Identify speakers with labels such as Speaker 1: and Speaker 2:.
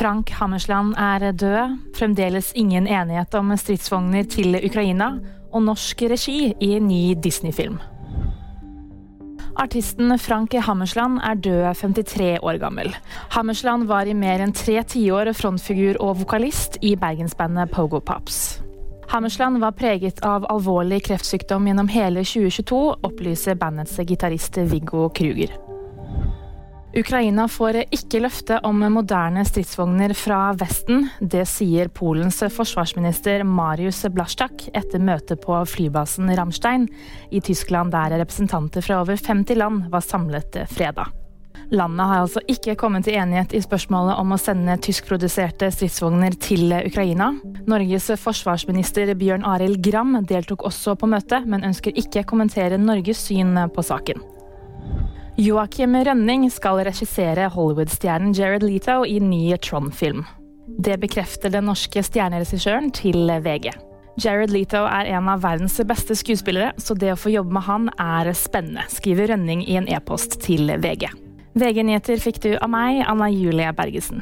Speaker 1: Frank Hammersland er død. Fremdeles ingen enighet om stridsvogner til Ukraina. Og norsk regi i ny Disney-film. Artisten Frank Hammersland er død 53 år gammel. Hammersland var i mer enn tre tiår frontfigur og vokalist i bergensbandet Pogo Pops. Hammersland var preget av alvorlig kreftsykdom gjennom hele 2022, opplyser bandets gitarist Viggo Kruger. Ukraina får ikke løfte om moderne stridsvogner fra Vesten. Det sier Polens forsvarsminister Marius Blasjtak etter møtet på flybasen Ramstein i Tyskland, der representanter fra over 50 land var samlet fredag. Landet har altså ikke kommet til enighet i spørsmålet om å sende tyskproduserte stridsvogner til Ukraina. Norges forsvarsminister Bjørn Arild Gram deltok også på møtet, men ønsker ikke kommentere Norges syn på saken. Joakim Rønning skal regissere Hollywood-stjernen Jared Leto i ny Tron-film. Det bekrefter den norske stjerneregissøren til VG. Jared Leto er en av verdens beste skuespillere, så det å få jobbe med han er spennende, skriver Rønning i en e-post til VG. VG-nyheter fikk du av meg, Anna Julie Bergesen.